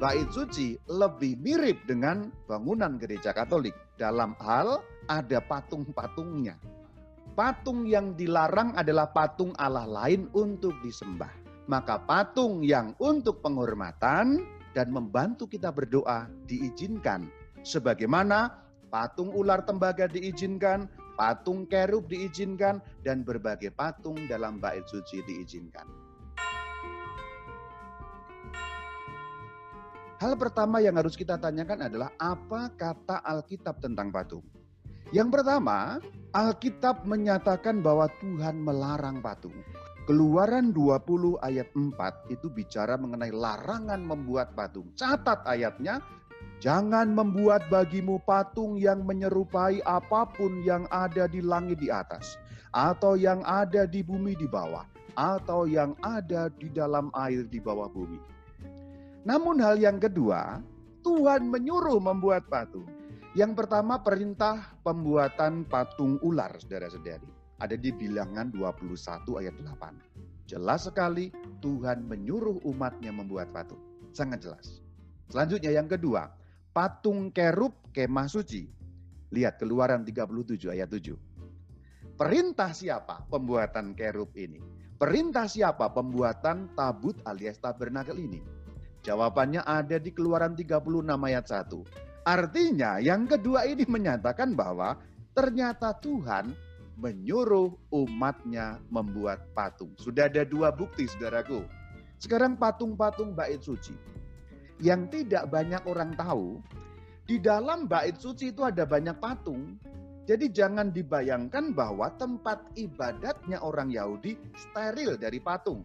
bait suci lebih mirip dengan bangunan gereja Katolik dalam hal ada patung-patungnya. Patung yang dilarang adalah patung Allah lain untuk disembah. Maka patung yang untuk penghormatan dan membantu kita berdoa diizinkan. Sebagaimana patung ular tembaga diizinkan, patung kerub diizinkan, dan berbagai patung dalam bait suci diizinkan. Hal pertama yang harus kita tanyakan adalah apa kata Alkitab tentang patung. Yang pertama, Alkitab menyatakan bahwa Tuhan melarang patung. Keluaran 20 ayat 4 itu bicara mengenai larangan membuat patung. Catat ayatnya, jangan membuat bagimu patung yang menyerupai apa pun yang ada di langit di atas, atau yang ada di bumi di bawah, atau yang ada di dalam air di bawah bumi. Namun hal yang kedua, Tuhan menyuruh membuat patung. Yang pertama perintah pembuatan patung ular, saudara-saudari. Ada di bilangan 21 ayat 8. Jelas sekali Tuhan menyuruh umatnya membuat patung. Sangat jelas. Selanjutnya yang kedua, patung kerub kemah suci. Lihat keluaran 37 ayat 7. Perintah siapa pembuatan kerub ini? Perintah siapa pembuatan tabut alias tabernakel ini? Jawabannya ada di Keluaran 36 ayat 1. Artinya yang kedua ini menyatakan bahwa ternyata Tuhan menyuruh umatnya membuat patung. Sudah ada dua bukti saudaraku. Sekarang patung-patung bait suci. Yang tidak banyak orang tahu, di dalam bait suci itu ada banyak patung. Jadi jangan dibayangkan bahwa tempat ibadatnya orang Yahudi steril dari patung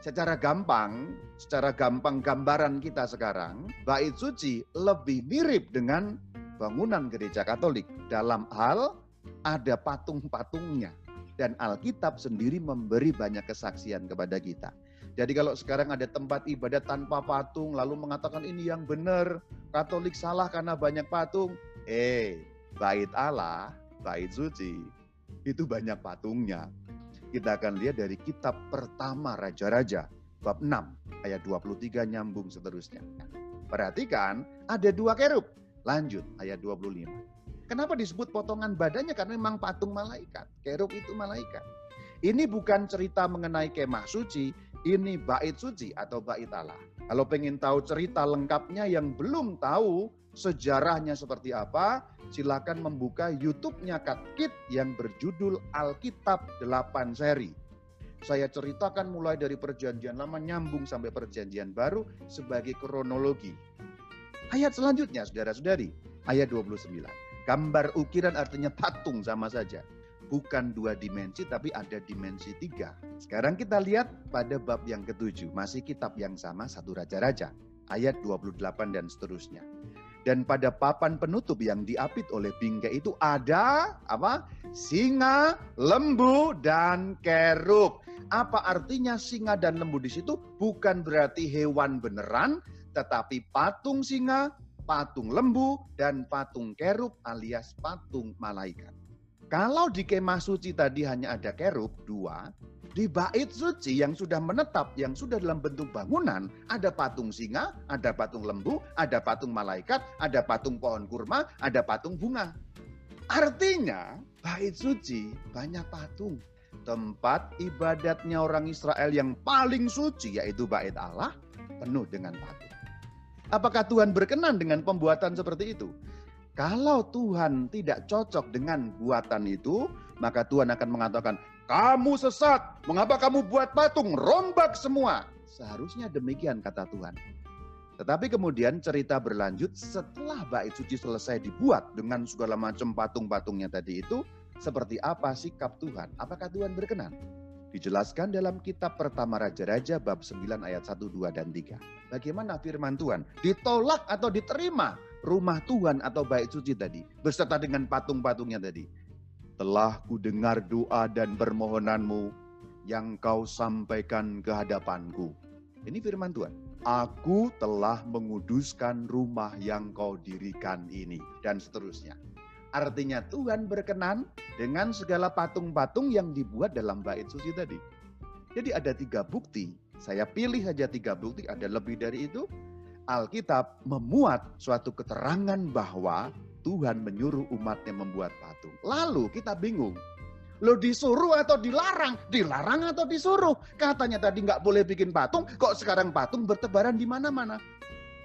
secara gampang, secara gampang gambaran kita sekarang, bait suci lebih mirip dengan bangunan gereja Katolik dalam hal ada patung-patungnya dan Alkitab sendiri memberi banyak kesaksian kepada kita. Jadi kalau sekarang ada tempat ibadat tanpa patung lalu mengatakan ini yang benar, Katolik salah karena banyak patung. Eh, bait Allah, bait suci itu banyak patungnya kita akan lihat dari kitab pertama Raja-Raja, bab 6, ayat 23 nyambung seterusnya. Perhatikan, ada dua kerub. Lanjut, ayat 25. Kenapa disebut potongan badannya? Karena memang patung malaikat. Kerub itu malaikat. Ini bukan cerita mengenai kemah suci, ini bait suci atau bait Allah. Kalau pengen tahu cerita lengkapnya yang belum tahu sejarahnya seperti apa, silakan membuka YouTube-nya Katkit yang berjudul Alkitab 8 seri. Saya ceritakan mulai dari perjanjian lama nyambung sampai perjanjian baru sebagai kronologi. Ayat selanjutnya saudara-saudari, ayat 29. Gambar ukiran artinya patung sama saja. Bukan dua dimensi tapi ada dimensi tiga. Sekarang kita lihat pada bab yang ketujuh. Masih kitab yang sama satu raja-raja. Ayat 28 dan seterusnya. Dan pada papan penutup yang diapit oleh bingkai itu ada apa? Singa, lembu, dan kerub. Apa artinya singa dan lembu di situ? Bukan berarti hewan beneran, tetapi patung singa, patung lembu, dan patung kerub alias patung malaikat. Kalau di kemah suci tadi hanya ada kerub, dua, di bait suci yang sudah menetap, yang sudah dalam bentuk bangunan, ada patung singa, ada patung lembu, ada patung malaikat, ada patung pohon kurma, ada patung bunga. Artinya, bait suci banyak patung. Tempat ibadatnya orang Israel yang paling suci yaitu bait Allah penuh dengan patung. Apakah Tuhan berkenan dengan pembuatan seperti itu? Kalau Tuhan tidak cocok dengan buatan itu, maka Tuhan akan mengatakan, kamu sesat, mengapa kamu buat patung? Rombak semua. Seharusnya demikian kata Tuhan. Tetapi kemudian cerita berlanjut setelah bait suci selesai dibuat dengan segala macam patung-patungnya tadi itu, seperti apa sikap Tuhan? Apakah Tuhan berkenan? Dijelaskan dalam kitab pertama Raja-Raja bab 9 ayat 1, 2, dan 3. Bagaimana firman Tuhan? Ditolak atau diterima rumah Tuhan atau bait suci tadi. Beserta dengan patung-patungnya tadi telah kudengar doa dan permohonanmu yang kau sampaikan ke hadapanku. Ini firman Tuhan. Aku telah menguduskan rumah yang kau dirikan ini. Dan seterusnya. Artinya Tuhan berkenan dengan segala patung-patung yang dibuat dalam bait suci tadi. Jadi ada tiga bukti. Saya pilih saja tiga bukti, ada lebih dari itu. Alkitab memuat suatu keterangan bahwa Tuhan menyuruh umatnya membuat patung. Lalu kita bingung. Lo disuruh atau dilarang? Dilarang atau disuruh? Katanya tadi nggak boleh bikin patung, kok sekarang patung bertebaran di mana-mana?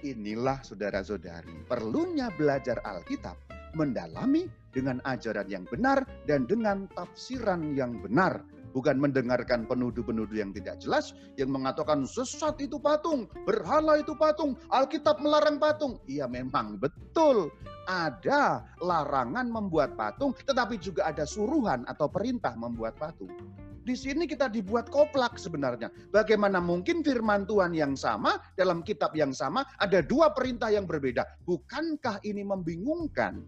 Inilah saudara-saudari, perlunya belajar Alkitab, mendalami dengan ajaran yang benar dan dengan tafsiran yang benar bukan mendengarkan penuduh-penuduh yang tidak jelas yang mengatakan sesat itu patung, berhala itu patung, Alkitab melarang patung. Iya memang betul. Ada larangan membuat patung, tetapi juga ada suruhan atau perintah membuat patung. Di sini kita dibuat koplak sebenarnya. Bagaimana mungkin firman Tuhan yang sama dalam kitab yang sama ada dua perintah yang berbeda? Bukankah ini membingungkan?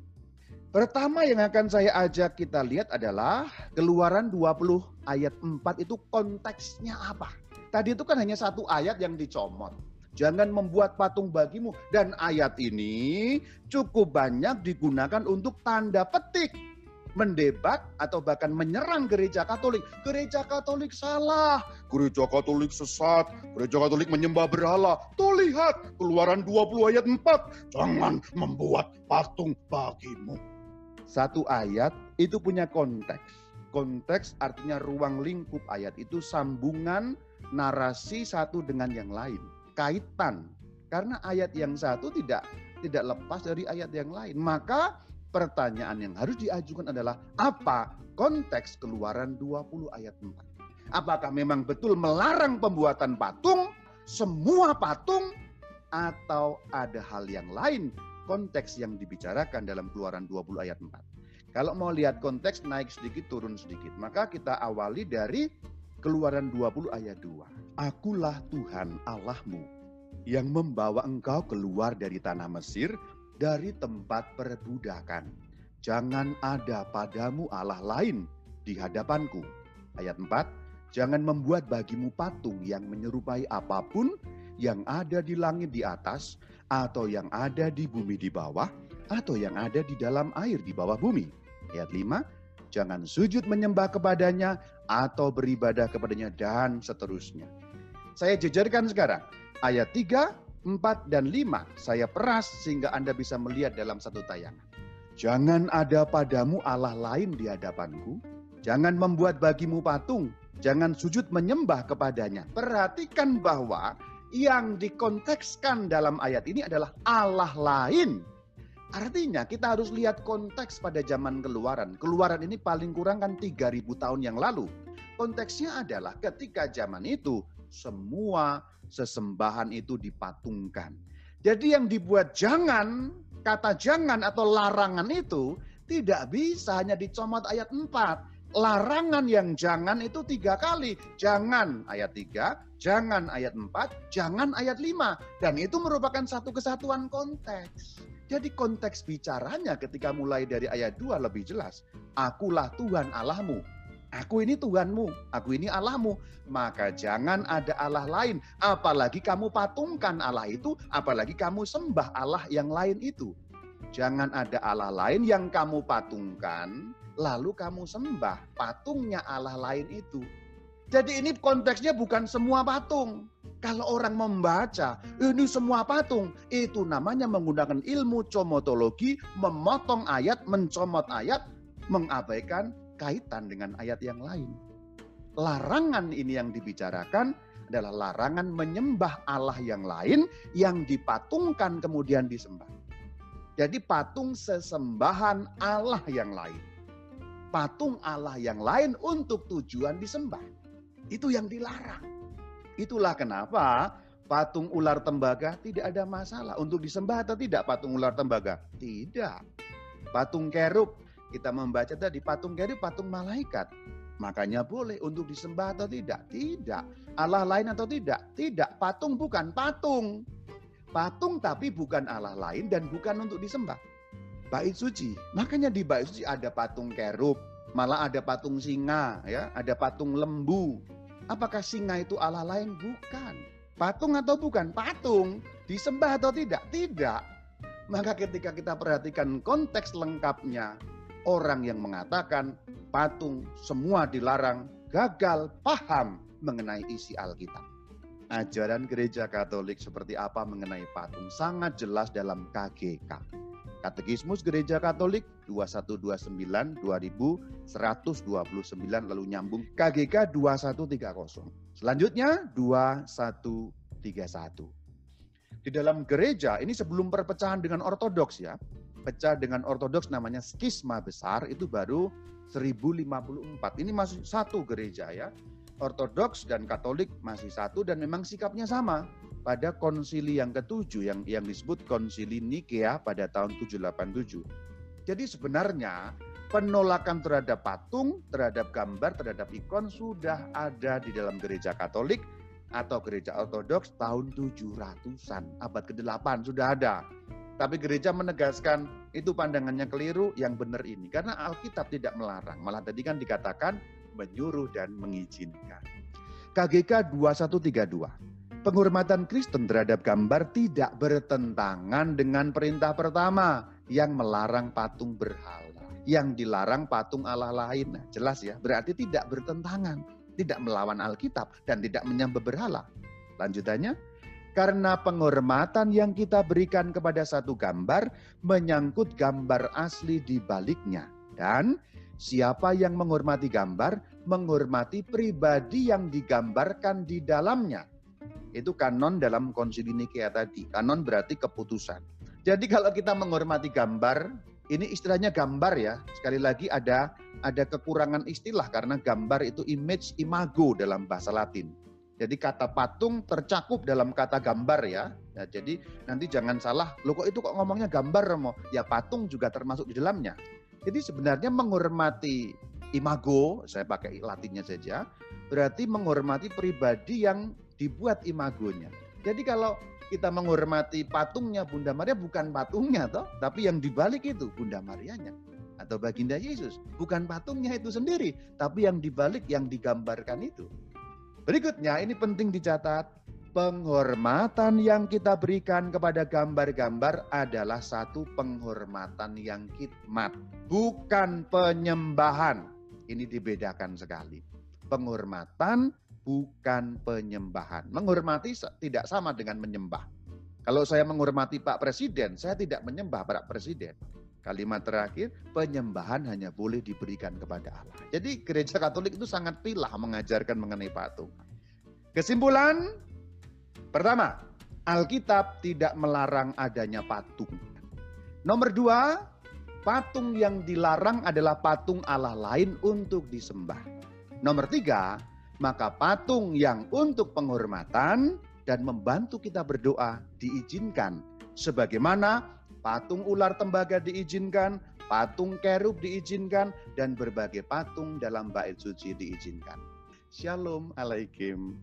Pertama yang akan saya ajak kita lihat adalah keluaran 20 ayat 4 itu konteksnya apa. Tadi itu kan hanya satu ayat yang dicomot. Jangan membuat patung bagimu. Dan ayat ini cukup banyak digunakan untuk tanda petik. Mendebat atau bahkan menyerang gereja katolik. Gereja katolik salah. Gereja katolik sesat. Gereja katolik menyembah berhala. Tuh lihat keluaran 20 ayat 4. Jangan membuat patung bagimu satu ayat itu punya konteks. Konteks artinya ruang lingkup ayat itu sambungan narasi satu dengan yang lain, kaitan. Karena ayat yang satu tidak tidak lepas dari ayat yang lain. Maka pertanyaan yang harus diajukan adalah apa konteks keluaran 20 ayat 4? Apakah memang betul melarang pembuatan patung, semua patung, atau ada hal yang lain konteks yang dibicarakan dalam keluaran 20 ayat 4. Kalau mau lihat konteks naik sedikit turun sedikit, maka kita awali dari keluaran 20 ayat 2. Akulah Tuhan Allahmu yang membawa engkau keluar dari tanah Mesir dari tempat perbudakan. Jangan ada padamu Allah lain di hadapanku. Ayat 4. Jangan membuat bagimu patung yang menyerupai apa pun yang ada di langit di atas atau yang ada di bumi di bawah, atau yang ada di dalam air di bawah bumi. Ayat 5, jangan sujud menyembah kepadanya atau beribadah kepadanya dan seterusnya. Saya jejerkan sekarang. Ayat 3, 4, dan 5 saya peras sehingga Anda bisa melihat dalam satu tayangan. Jangan ada padamu Allah lain di hadapanku. Jangan membuat bagimu patung. Jangan sujud menyembah kepadanya. Perhatikan bahwa yang dikontekskan dalam ayat ini adalah Allah lain. Artinya kita harus lihat konteks pada zaman keluaran. Keluaran ini paling kurang kan 3000 tahun yang lalu. Konteksnya adalah ketika zaman itu semua sesembahan itu dipatungkan. Jadi yang dibuat jangan, kata jangan atau larangan itu tidak bisa hanya dicomot ayat 4 larangan yang jangan itu tiga kali. Jangan ayat tiga, jangan ayat empat, jangan ayat lima. Dan itu merupakan satu kesatuan konteks. Jadi konteks bicaranya ketika mulai dari ayat dua lebih jelas. Akulah Tuhan Allahmu. Aku ini Tuhanmu, aku ini Allahmu. Maka jangan ada Allah lain. Apalagi kamu patungkan Allah itu, apalagi kamu sembah Allah yang lain itu. Jangan ada Allah lain yang kamu patungkan, lalu kamu sembah patungnya Allah lain itu. Jadi ini konteksnya bukan semua patung. Kalau orang membaca, ini semua patung, itu namanya menggunakan ilmu comotologi, memotong ayat, mencomot ayat, mengabaikan kaitan dengan ayat yang lain. Larangan ini yang dibicarakan adalah larangan menyembah Allah yang lain yang dipatungkan kemudian disembah. Jadi patung sesembahan Allah yang lain patung Allah yang lain untuk tujuan disembah. Itu yang dilarang. Itulah kenapa patung ular tembaga tidak ada masalah untuk disembah atau tidak patung ular tembaga? Tidak. Patung kerub kita membaca tadi patung kerub patung malaikat. Makanya boleh untuk disembah atau tidak? Tidak. Allah lain atau tidak? Tidak. Patung bukan patung. Patung tapi bukan Allah lain dan bukan untuk disembah bait suci. Makanya di bait suci ada patung kerub, malah ada patung singa, ya, ada patung lembu. Apakah singa itu Allah lain? Bukan. Patung atau bukan? Patung. Disembah atau tidak? Tidak. Maka ketika kita perhatikan konteks lengkapnya, orang yang mengatakan patung semua dilarang gagal paham mengenai isi Alkitab. ajaran gereja Katolik seperti apa mengenai patung sangat jelas dalam KGK. Katekismus Gereja Katolik 2129 2129 lalu nyambung KGK 2130. Selanjutnya 2131. Di dalam gereja ini sebelum perpecahan dengan ortodoks ya. Pecah dengan ortodoks namanya skisma besar itu baru 1054. Ini masih satu gereja ya. Ortodoks dan Katolik masih satu dan memang sikapnya sama pada konsili yang ketujuh yang yang disebut konsili Nikea pada tahun 787. Jadi sebenarnya penolakan terhadap patung, terhadap gambar, terhadap ikon sudah ada di dalam gereja Katolik atau gereja Ortodoks tahun 700-an, abad ke-8 sudah ada. Tapi gereja menegaskan itu pandangannya keliru, yang benar ini. Karena Alkitab tidak melarang, malah tadi kan dikatakan menyuruh dan mengizinkan. KGK 2132 penghormatan Kristen terhadap gambar tidak bertentangan dengan perintah pertama yang melarang patung berhala, yang dilarang patung Allah lain. Nah, jelas ya, berarti tidak bertentangan, tidak melawan Alkitab dan tidak menyembah berhala. Lanjutannya, karena penghormatan yang kita berikan kepada satu gambar menyangkut gambar asli di baliknya dan siapa yang menghormati gambar menghormati pribadi yang digambarkan di dalamnya itu kanon dalam konsili Nikea tadi. Kanon berarti keputusan. Jadi kalau kita menghormati gambar, ini istilahnya gambar ya. Sekali lagi ada ada kekurangan istilah karena gambar itu image imago dalam bahasa Latin. Jadi kata patung tercakup dalam kata gambar ya. ya jadi nanti jangan salah, lo kok itu kok ngomongnya gambar mo? Ya patung juga termasuk di dalamnya. Jadi sebenarnya menghormati imago, saya pakai latinnya saja, berarti menghormati pribadi yang dibuat imagonya. Jadi kalau kita menghormati patungnya Bunda Maria bukan patungnya toh, tapi yang dibalik itu Bunda Marianya atau baginda Yesus. Bukan patungnya itu sendiri, tapi yang dibalik yang digambarkan itu. Berikutnya ini penting dicatat, penghormatan yang kita berikan kepada gambar-gambar adalah satu penghormatan yang khidmat, bukan penyembahan. Ini dibedakan sekali. Penghormatan bukan penyembahan. Menghormati tidak sama dengan menyembah. Kalau saya menghormati Pak Presiden, saya tidak menyembah Pak Presiden. Kalimat terakhir, penyembahan hanya boleh diberikan kepada Allah. Jadi gereja Katolik itu sangat pilah mengajarkan mengenai patung. Kesimpulan, pertama, Alkitab tidak melarang adanya patung. Nomor dua, patung yang dilarang adalah patung Allah lain untuk disembah. Nomor tiga, maka patung yang untuk penghormatan dan membantu kita berdoa diizinkan. Sebagaimana patung ular tembaga diizinkan, patung kerub diizinkan, dan berbagai patung dalam bait suci diizinkan. Shalom alaikum.